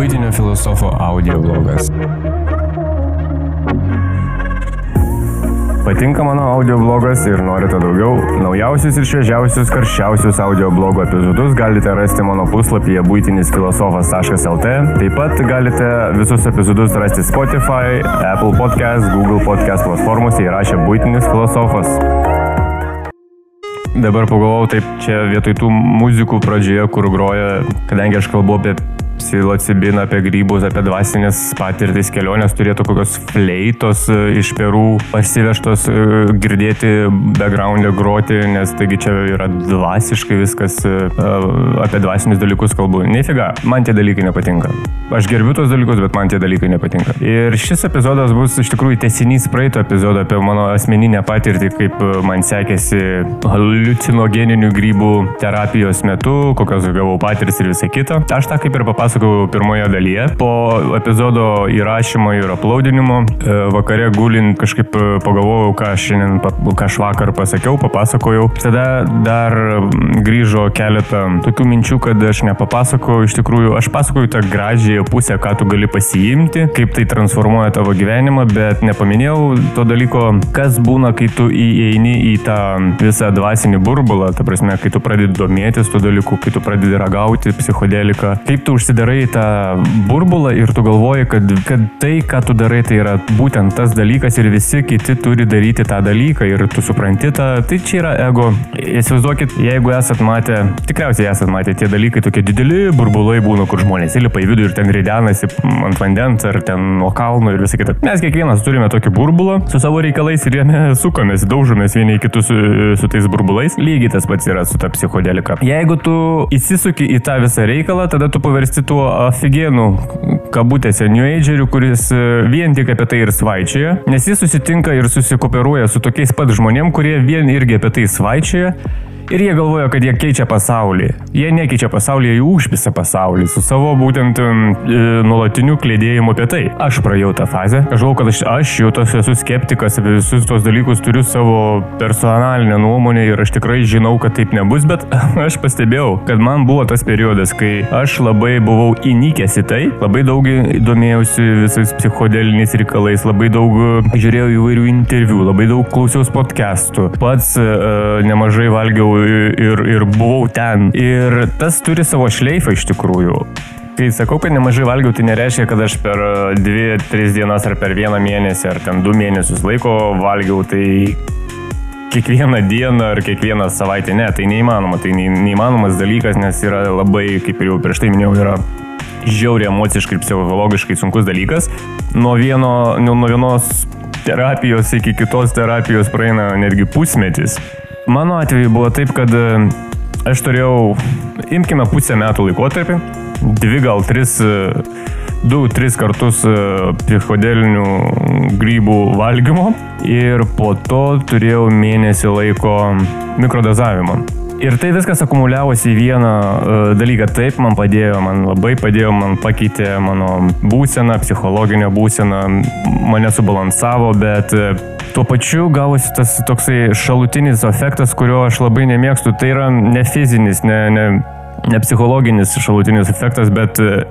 Būtinio filosofo audio blogas. Patinka mano audio blogas ir norite daugiau? Naujausius ir šviežiausius, karščiausius audio blogo epizodus galite rasti mano puslapyje būtinisfilosofas.lt. Taip pat galite visus epizodus rasti Spotify, Apple Podcast, Google Podcast platformose įrašę būtinis filosofas. Dabar pagalvojau, taip čia vietoj tų muzikų pradžioje, kur groja, kadangi aš kalbu apie psilocibiną, apie grybus, apie dvasinės patirtis, kelionės turėtų kokios fleitos e, iš Perų parsivežtos e, girdėti background'e groti, nes taigi čia yra dvasiškai viskas, e, apie dvasinius dalykus kalbu. Nefiga, man tie dalykai nepatinka. Aš gerbiu tos dalykus, bet man tie dalykai nepatinka. Ir šis epizodas bus iš tikrųjų tesinys praeito epizodo apie mano asmeninę patirtį, kaip man sekėsi haliucinogeninių grybų terapijos metu, kokios gavau patirtis ir visa kita. Aš tą kaip ir papasakosiu papasakojau pirmoje dalyje. Po epizodo įrašymo ir aplaudinimo e, vakare gulint kažkaip e, pagalvojau, ką šiandien, ką aš vakar pasakiau, papasakojau. Tada dar grįžo keletą tokių minčių, kad aš nepapasakojau. Iš tikrųjų, aš pasakoju tą gražiąją pusę, ką tu gali pasiimti, kaip tai transformuoja tavo gyvenimą, bet nepaminėjau to dalyko, kas būna, kai tu įeini į tą visą dvasinį burbulą, ta prasme, kai tu pradedi domėtis tuo dalyku, kai tu pradedi ragauti psichodeliką, kaip tu užsidarai užsidarai tą burbulą ir tu galvoji, kad, kad tai, ką tu darai, tai yra būtent tas dalykas ir visi kiti turi daryti tą dalyką ir tu supranti tą, tai čia yra ego. Įsivaizduokit, jeigu esat matę, tikriausiai esat matę tie dalykai, tokie dideli burbulai būna, kur žmonės įlipa į vidų ir ten ridenasi ant vandens ar ten nuo kalno ir visą kitą. Mes kiekvienas turime tokį burbulą su savo reikalais ir jame sukomės, daužomės vieni į kitus su, su tais burbulais. Lygiai tas pats yra su ta psichodelika. Jeigu tu įsisuki į tą visą reikalą, tada tu paversti tuo aфиgenų, kabutėse, New Agerių, kuris e, vien tik apie tai ir svaičioja, nes jis susitinka ir susikooperuoja su tokiais pat žmonėm, kurie vien irgi apie tai svaičioja Ir jie galvoja, kad jie keičia pasaulį. Jie nekeičia pasaulį, jie užpisa pasaulį su savo būtent e, nuolatiniu klėdėjimu apie tai. Aš praėjau tą fazę. Aš žinau, kad aš, aš jau tos esu skeptikas apie visus tos dalykus, turiu savo personalinę nuomonę ir aš tikrai žinau, kad taip nebus, bet aš pastebėjau, kad man buvo tas periodas, kai aš labai buvau įnikęs į tai, labai daug domėjausi visais psichodeliniais reikalais, labai daug žiūrėjau įvairių interviu, labai daug klausiausi podcastų, pats uh, nemažai valgiau ir, ir buvau ten. Ir tas turi savo šleifą iš tikrųjų. Kai sakau, kad nemažai valgiau, tai nereiškia, kad aš per 2-3 dienas ar per vieną mėnesį ar ten 2 mėnesius laiko valgiau, tai kiekvieną dieną ar kiekvieną savaitę. Ne, tai neįmanoma, tai neįmanomas dalykas, nes yra labai, kaip ir jau prieš tai minėjau, yra žiauriai emociškai psichologiškai sunkus dalykas. Nuo, vieno, nuo vienos terapijos iki kitos terapijos praeina netgi pusmetis. Mano atveju buvo taip, kad e, aš turėjau, imkime pusę metų laikotarpį, dvi gal tris, e, du, tris kartus e, psichodelinių grybų valgymo ir po to turėjau mėnesį laiko mikrodozavimo. Ir tai viskas akumuliavosi į vieną uh, dalyką. Taip, man padėjo, man labai padėjo, man pakeitė mano būseną, psichologinę būseną, mane subalansavo, bet uh, Tuo pačiu gavosi tas toksai šalutinis efektas, kurio aš labai nemėgstu. Tai yra ne fizinis, ne, ne, ne psichologinis šalutinis efektas, bet e,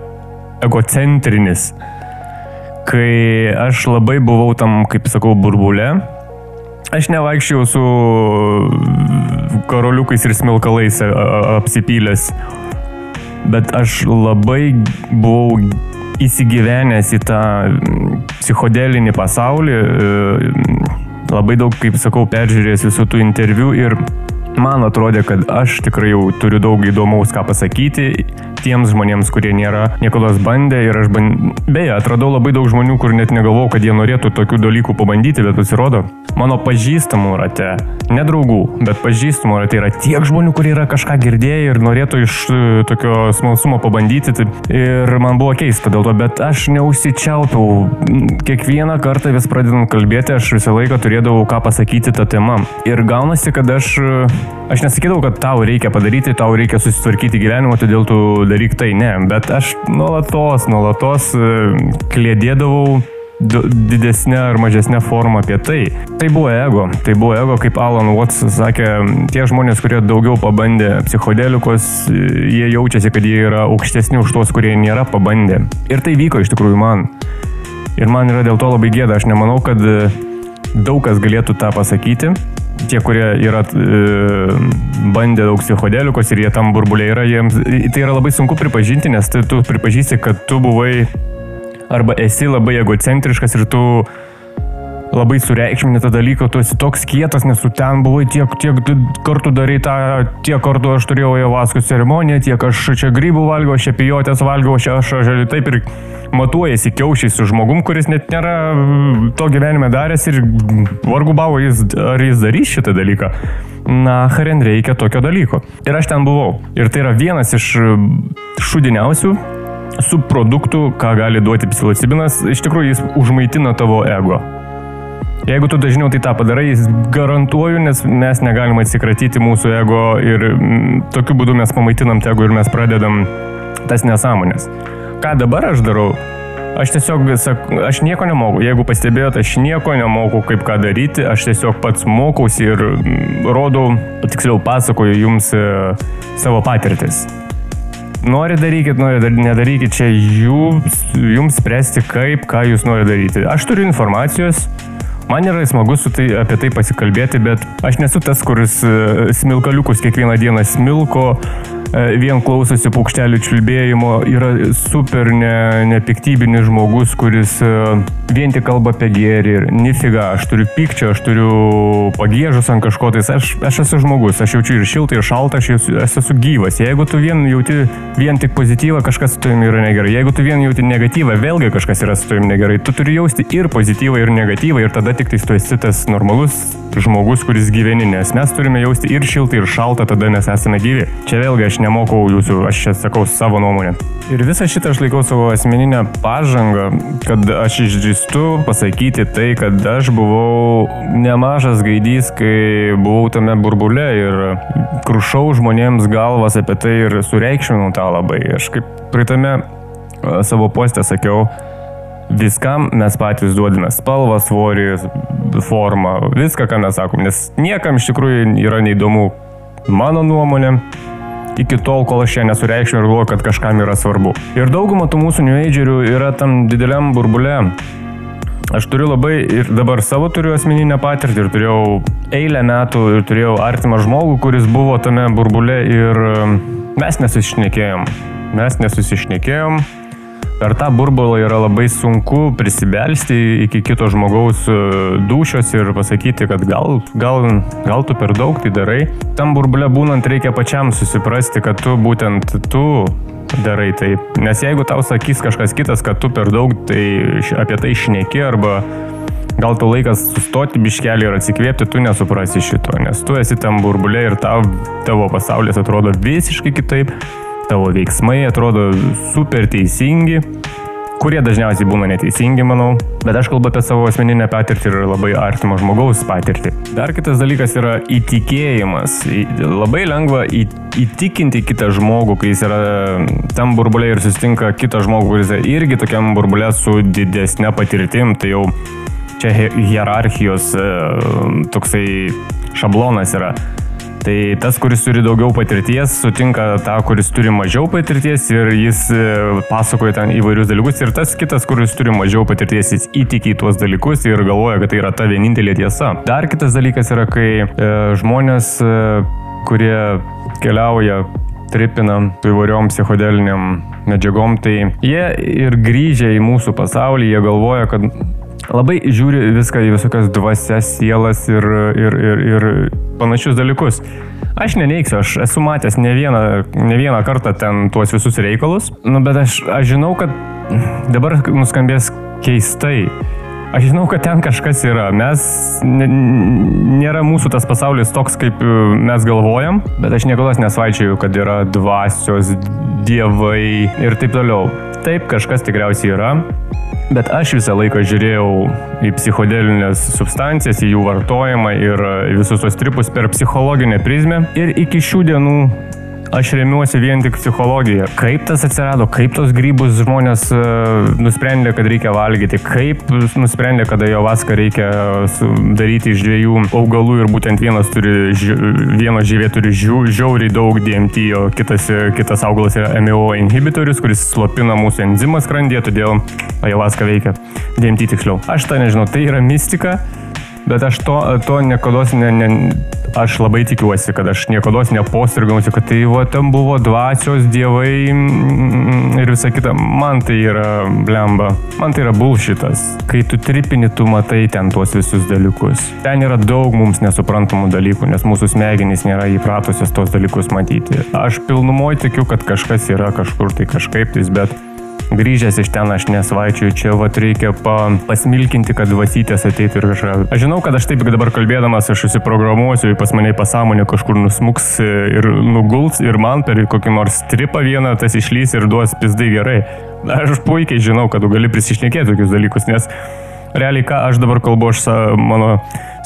egocentrinis. Kai aš labai buvau tam, kaip sakau, burbulė, aš nevaikščiau su karoliukais ir smilkalais apsipylęs, bet aš labai buvau įsigyvenęs į tą psichodelinį pasaulį, e, labai daug, kaip sakau, peržiūrėjęs visų tų interviu ir man atrodė, kad aš tikrai jau turiu daug įdomaus ką pasakyti tiems žmonėms, kurie nėra niekada bandę ir aš band... beje, atradau labai daug žmonių, kur net negalvojau, kad jie norėtų tokių dalykų pabandyti, bet pasirodo, mano pažįstamų rate, ne draugų, bet pažįstamų rate yra tiek žmonių, kurie yra kažką girdėję ir norėtų iš e, tokio smalsumo pabandyti tai ir man buvo keista dėl to, bet aš neužsičiaupiau. Kiekvieną kartą vis pradedant kalbėti, aš visą laiką turėdavau ką pasakyti tą temą. Ir gaunasi, kad aš, aš nesakydavau, kad tau reikia padaryti, tau reikia susitvarkyti gyvenimą, todėl tu daryk tai, ne, bet aš nuolatos, nuolatos e, klėdėdavau didesnė ar mažesnė forma apie tai. Tai buvo ego. Tai buvo ego, kaip Alan Watts sakė, tie žmonės, kurie daugiau pabandė psichodelikos, jie jaučiasi, kad jie yra aukštesni už tuos, kurie nėra pabandę. Ir tai vyko iš tikrųjų man. Ir man yra dėl to labai gėda. Aš nemanau, kad daug kas galėtų tą pasakyti. Tie, kurie yra e, bandę daug psichodelikos ir jie tam burbulė yra, jiems tai yra labai sunku pripažinti, nes tai tu pripažįsti, kad tu buvai arba esi labai egocentriškas ir tu labai sureikšminė tą dalyką, tu esi toks kietas, nes tu ten buvai tiek, tiek kartų darai tą, tiek kartų aš turėjau javaskos ceremoniją, tiek aš čia grybų valgiau, aš čia pijotės valgiau, aš, aš, aš taip ir matuojasi kiaušiai su žmogum, kuris net nėra mm, to gyvenime daręs ir vargu bavo, jis, ar jis darys šitą dalyką. Na, Haren reikia tokio dalyko. Ir aš ten buvau. Ir tai yra vienas iš šudiniausių subproduktų, ką gali duoti psilocibinas, iš tikrųjų jis užmaitina tavo ego. Jeigu tu dažniau tai tą padarai, jis garantuoju, nes mes negalime atsikratyti mūsų ego ir m, mm, tokiu būdu mes pamaitinam ego ir mes pradedam tas nesąmonės. Ką dabar aš darau? Aš tiesiog, aš nieko nemoku. Jeigu pastebėjote, aš nieko nemoku, kaip ką daryti. Aš tiesiog pats mokausi ir mm, rodau, tiksliau pasakoju jums e, savo patirtis. Nori darykit, nori dar, nedarykit, čia jums, jums spręsti, kaip, ką jūs nori daryti. Aš turiu informacijos, man yra smagu su tai, apie tai pasikalbėti, bet aš nesu tas, kuris e, smilkaliukus kiekvieną dieną smilko, vien klausosi paukštelių čiulbėjimo, yra super ne, nepiktybinis žmogus, kuris e, vien tik kalba apie gėrį ir nifiga, aš turiu pykčio, aš turiu pagėžus ant kažko, tai aš, aš esu žmogus, aš jaučiu ir šiltą, ir šaltą, aš esu, aš esu gyvas. Jeigu tu vien jauti vien tik pozityvą, kažkas su tavimi yra negerai. Jeigu tu vien jauti negatyvą, vėlgi kažkas yra su tavimi negerai. Tu turi jausti ir pozityvą, ir negatyvą, ir tada tik tai tu esi tas normalus žmogus, kuris gyveni, nes mes turime jausti ir šiltą, ir šaltą, tada mes esame gyvi. Čia vėlgi aš nemokau jūsų, aš čia sakau savo nuomonę. Ir visą šitą aš laikau savo asmeninę pažangą, kad aš išdrįstu pasakyti tai, kad aš buvau nemažas gaidys, kai buvau tame burbule ir krušau žmonėms galvas apie tai ir sureikšminau tą labai. Aš kaip praeitame savo postę sakiau, Viskam mes patys duodame spalvą, svorį, formą, viską, ką mes sakom, nes niekam iš tikrųjų yra neįdomu mano nuomonė, iki tol, kol aš čia nesureikšmiu ir galvoju, kad kažkam yra svarbu. Ir dauguma tų mūsų new agerių yra tam dideliam burbule. Aš turiu labai ir dabar savo turiu asmeninę patirtį ir turėjau eilę metų ir turėjau artimą žmogų, kuris buvo tame burbule ir mes nesusišnekėjom. Mes nesusišnekėjom, per tą burbulą yra labai sunku prisibelsti iki kito žmogaus e, dušios ir pasakyti, kad gal, gal, gal tu per daug tai darai. Tam burbulė būnant reikia pačiam susiprasti, kad tu būtent tu darai taip. Nes jeigu tau sakys kažkas kitas, kad tu per daug tai apie tai šneki arba gal tau laikas sustoti biškelį ir atsikvėpti, tu nesuprasi šito, nes tu esi tam burbulė ir tau, tavo pasaulis atrodo visiškai kitaip tavo veiksmai atrodo super teisingi, kurie dažniausiai būna neteisingi, manau, bet aš kalbu apie savo asmeninę patirtį ir labai artimo žmogaus patirtį. Dar kitas dalykas yra įtikėjimas. Labai lengva įtikinti kitą žmogų, kai jis yra tam burbulė ir susitinka kitą žmogų, kuris yra irgi tokiam burbulė su didesnė patirtim, tai jau čia hierarchijos e, toksai šablonas yra. Tai tas, kuris turi daugiau patirties, sutinka tą, kuris turi mažiau patirties ir jis e, pasakoja ten įvairius dalykus. Ir tas kitas, kuris turi mažiau patirties, jis įtikė į tuos dalykus ir galvoja, kad tai yra ta vienintelė tiesa. Dar kitas dalykas yra, kai e, žmonės, e, kurie keliauja tripinam įvairiom psichodeliniam medžiagom, tai jie ir grįžę į mūsų pasaulį, jie galvoja, kad labai žiūri viską į visokias dvasias, sielas ir, ir, ir, ir panašius dalykus. Aš neneiksiu, aš esu matęs ne vieną, ne vieną kartą ten tuos visus reikalus, nu, bet aš, aš žinau, kad dabar nuskambės keistai. Aš žinau, kad ten kažkas yra. Mes nėra mūsų tas pasaulis toks, kaip mes galvojam, bet aš niekada nesvaičiaju, kad yra dvasios, dievai ir taip toliau. Taip, kažkas tikriausiai yra, Bet aš visą laiką žiūrėjau į psichodelinės substancijas, į jų vartojimą ir visus tos tripus per psichologinę prizmę. Ir iki šių dienų aš remiuosi vien tik psichologiją. Kaip tas atsirado, kaip tos grybus žmonės uh, nusprendė, kad reikia valgyti, kaip nusprendė, kada jo vaską reikia daryti iš dviejų augalų ir būtent vienas turi, vieno žyvė turi žiau, žiauriai daug DMT, o kitas, kitas augalas yra MAO inhibitorius, kuris slopina mūsų enzimą skrandyje, todėl ajavaska veikia. DMT tiksliau. Aš tą nežinau, tai yra mistika. Bet aš to, to niekada ne, ne, aš labai tikiuosi, kad aš niekada neposirgausiu, kad tai va, ten buvo dvasios dievai mm, ir visa kita. Man tai yra blemba, man tai yra bulšitas. Kai tu tripini, tu matai ten tuos visus dalykus. Ten yra daug mums nesuprantamų dalykų, nes mūsų smegenys nėra įpratusios tos dalykus matyti. Aš pilnumoje tikiu, kad kažkas yra kažkur tai kažkaip tais, bet grįžęs iš ten aš nesvaičiu, čia vat reikia pa, pasmilkinti, kad vasytės ateitų ir kažką. Aš žinau, kad aš taip dabar kalbėdamas, aš susiprogramuosiu, pas mane pasąmonė kažkur nusmuks ir nuguls ir man per kokį nors tripą vieną tas išlys ir duos pizdai gerai. Aš puikiai žinau, kad tu gali prisišnekėti tokius dalykus, nes realiai ką aš dabar kalbu, aš mano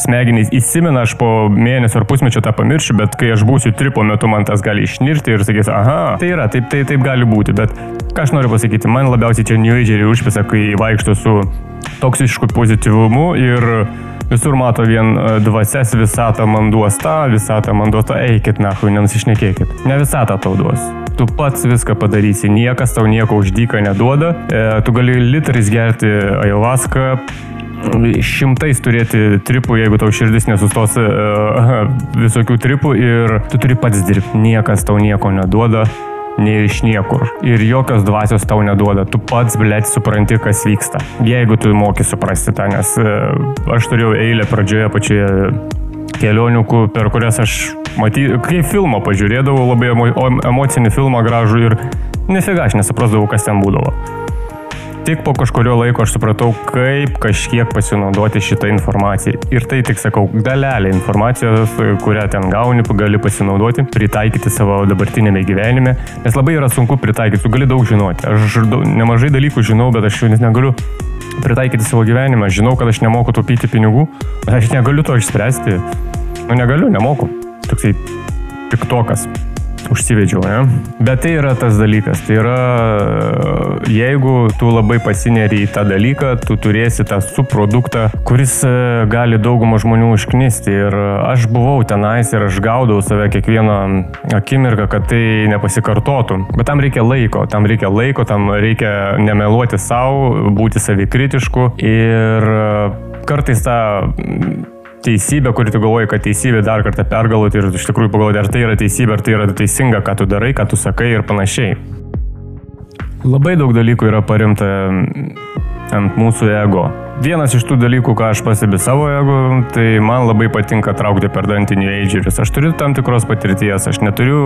smegenys įsimena, aš po mėnesio ar pusmečio tą pamiršiu, bet kai aš būsiu tripo metu, man tas gali išnirti ir sakys, aha, tai yra, taip, taip, taip gali būti, bet ką aš noriu pasakyti, man labiausiai čia New Ageriai užpisa, kai vaikšto su toksišku pozityvumu ir visur mato vien e, dvasias, visatą man duos tą, visatą man duos tą, eikit, nahui, nenusišnekėkit. Ne visatą tau duos. Tu pats viską padarysi, niekas tau nieko uždyką neduoda, e, tu gali litrais gerti ajovaską, šimtais turėti tripų, jeigu tau širdis nesustos uh, visokių tripų ir tu turi pats dirbti, niekas tau nieko neduoda. Nei iš niekur. Ir jokios dvasios tau neduoda. Tu pats, blėt, supranti, kas vyksta. Jeigu tu moki suprasti tą, nes uh, aš turėjau eilę pradžioje pačioje kelionių, per kurias aš maty, kaip filmą pažiūrėdavau, labai emo, emocinį filmą gražų ir nefiga aš nesuprasdavau, kas ten būdavo. Tik po kažkurio laiko aš supratau, kaip kažkiek pasinaudoti šitą informaciją. Ir tai tik sakau, dalelė informacijos, kurią ten gauni, gali pasinaudoti, pritaikyti savo dabartinėme gyvenime. Nes labai yra sunku pritaikyti, tu gali daug žinoti. Aš nemažai dalykų žinau, bet aš jų net negaliu pritaikyti savo gyvenimą. Žinau, kad aš nemoku taupyti pinigų, bet aš negaliu to išspręsti. Nu negaliu, nemoku. Toksai piktokas užsivedžiau, ne? Bet tai yra tas dalykas. Tai yra, jeigu tu labai pasineri į tą dalyką, tu turėsi tą subproduktą, kuris e, gali daugumą žmonių užknisti. Ir aš buvau tenais ir aš gaudau save kiekvieną akimirką, kad tai nepasikartotų. Bet tam reikia laiko, tam reikia laiko, tam reikia nemeluoti savo, būti savikritišku ir kartais tą teisybę, kuri tu galvoji, kad teisybė dar kartą pergalvoti ir iš tikrųjų pagalvoti, ar tai yra teisybė, ar tai yra teisinga, ką tu darai, ką tu sakai ir panašiai. Labai daug dalykų yra paremta ant mūsų ego. Vienas iš tų dalykų, ką aš pastebiu savo ego, tai man labai patinka traukti per dantinių agerius. Aš turiu tam tikros patirties, aš neturiu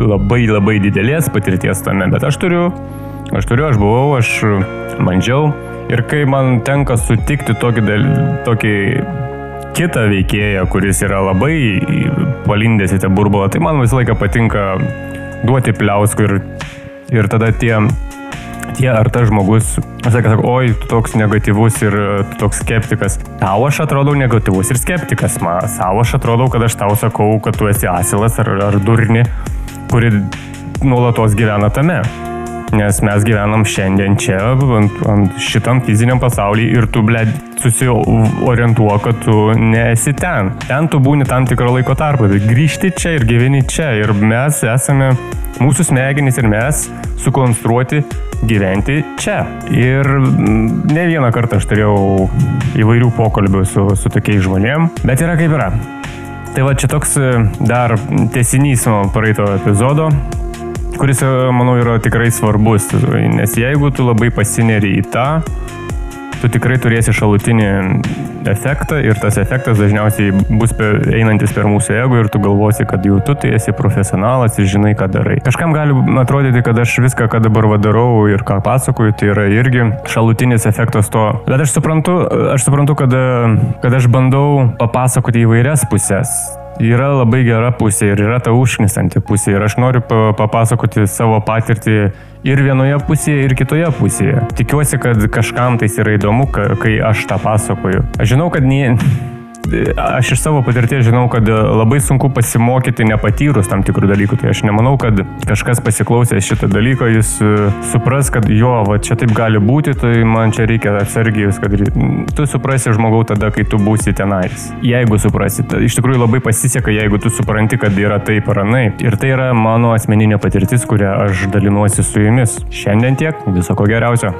labai labai didelės patirties tame, bet aš turiu, aš turiu, aš buvau, aš mandžiau. Ir kai man tenka sutikti tokį, tokį kitą veikėją, kuris yra labai palindęs į tą burbulą, tai man visą laiką patinka duoti pliauskų ir, ir tada tie, tie ar tas žmogus, sakė, sako, oi, tu toks negatyvus ir tu toks skeptikas. Tau aš atrodau negatyvus ir skeptikas, man savo aš atrodau, kad aš tau sakau, kad tu esi asilas ar, ar durni, kuri nuolatos gyvena tame. Nes mes gyvenam šiandien čia, ant, ant šitam fiziniam pasaulyje ir tu, ble, susiorientuok, kad tu nesi ten. Ten tu būni tam tikrą laiko tarpą, bet grįžti čia ir gyveni čia. Ir mes esame, mūsų smegenys ir mes sukonstruoti gyventi čia. Ir ne vieną kartą aš turėjau įvairių pokalbių su, su tokiais žmonėm, bet yra kaip yra. Tai va čia toks dar tesinys nuo praeito epizodo kuris, e, manau, yra tikrai svarbus, nes jeigu tu labai pasineri į tą, tu tikrai turėsi šalutinį efektą ir tas efektas dažniausiai bus per, einantis per mūsų ego ir tu galvosi, kad jau tu tai esi profesionalas ir žinai, ką darai. Kažkam gali atrodyti, kad aš viską, ką dabar vadarau ir ką pasakoju, tai yra irgi šalutinis efektas to. Bet aš suprantu, aš suprantu kad, kad aš bandau papasakoti įvairias pusės yra labai gera pusė ir yra ta užknisanti pusė. Ir aš noriu papasakoti savo patirtį ir vienoje pusėje, ir kitoje pusėje. Tikiuosi, kad kažkam tai yra įdomu, kai aš tą pasakoju. Aš žinau, kad nie, aš iš savo patirties žinau, kad labai sunku pasimokyti nepatyrus tam tikrų dalykų. Tai aš nemanau, kad kažkas pasiklausęs šitą dalyką, jis e, supras, kad jo, va čia taip gali būti, tai man čia reikia atsargiai viską daryti. Tu suprasi žmogau tada, kai tu būsi tenais. Jeigu suprasi, tai iš tikrųjų labai pasiseka, jeigu tu supranti, kad yra taip ar anaip. Ir tai yra mano asmeninė patirtis, kurią aš dalinuosi su jumis. Šiandien tiek, viso ko geriausio.